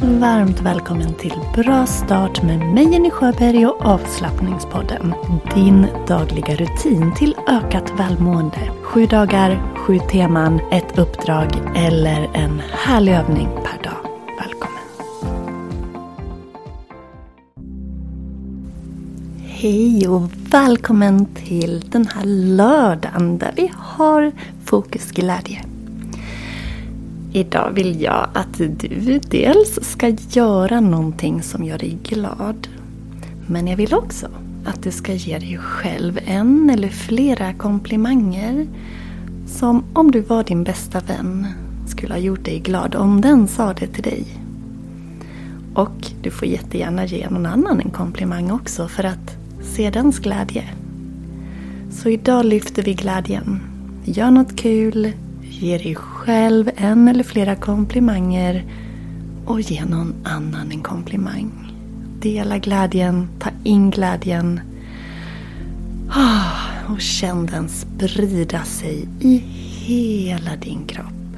Varmt välkommen till Bra start med mig Jenny Sjöberg och avslappningspodden. Din dagliga rutin till ökat välmående. Sju dagar, sju teman, ett uppdrag eller en härlig övning per dag. Hej och välkommen till den här lördagen där vi har Fokus Glädje. Idag vill jag att du dels ska göra någonting som gör dig glad. Men jag vill också att du ska ge dig själv en eller flera komplimanger som om du var din bästa vän skulle ha gjort dig glad om den sa det till dig. Och du får jättegärna ge någon annan en komplimang också för att se dens glädje. Så idag lyfter vi glädjen. Gör något kul, ge dig själv en eller flera komplimanger och ge någon annan en komplimang. Dela glädjen, ta in glädjen ah, och känn den sprida sig i hela din kropp.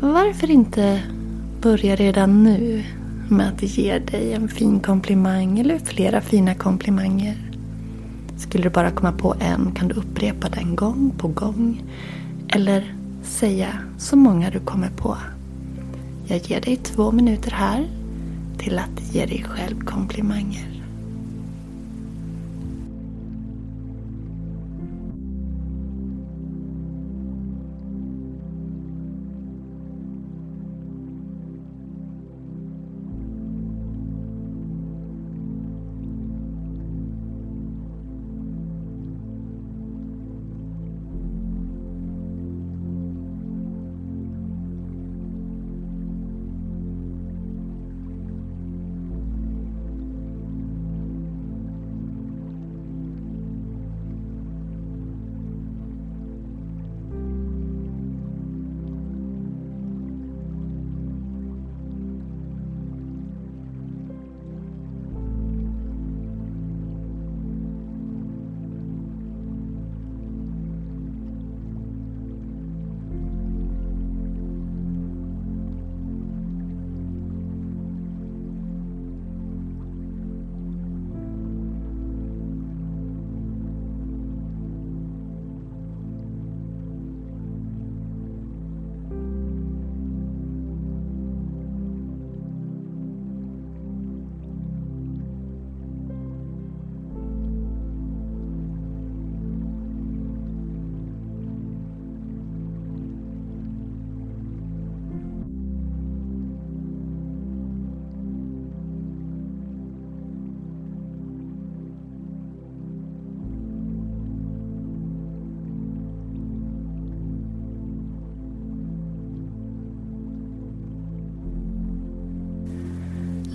Varför inte börja redan nu med att ge dig en fin komplimang eller flera fina komplimanger? Skulle du bara komma på en kan du upprepa den gång på gång eller säga så många du kommer på. Jag ger dig två minuter här till att ge dig själv komplimanger.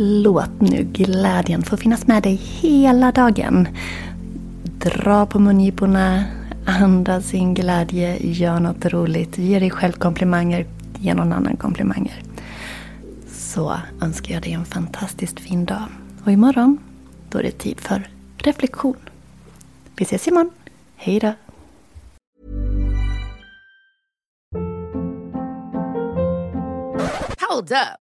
Låt nu glädjen få finnas med dig hela dagen. Dra på mungiporna, andas in glädje, gör något roligt, ge dig själv komplimanger, ge någon annan komplimanger. Så önskar jag dig en fantastiskt fin dag. Och imorgon, då är det tid för reflektion. Vi ses imorgon. Hej då! Hold up.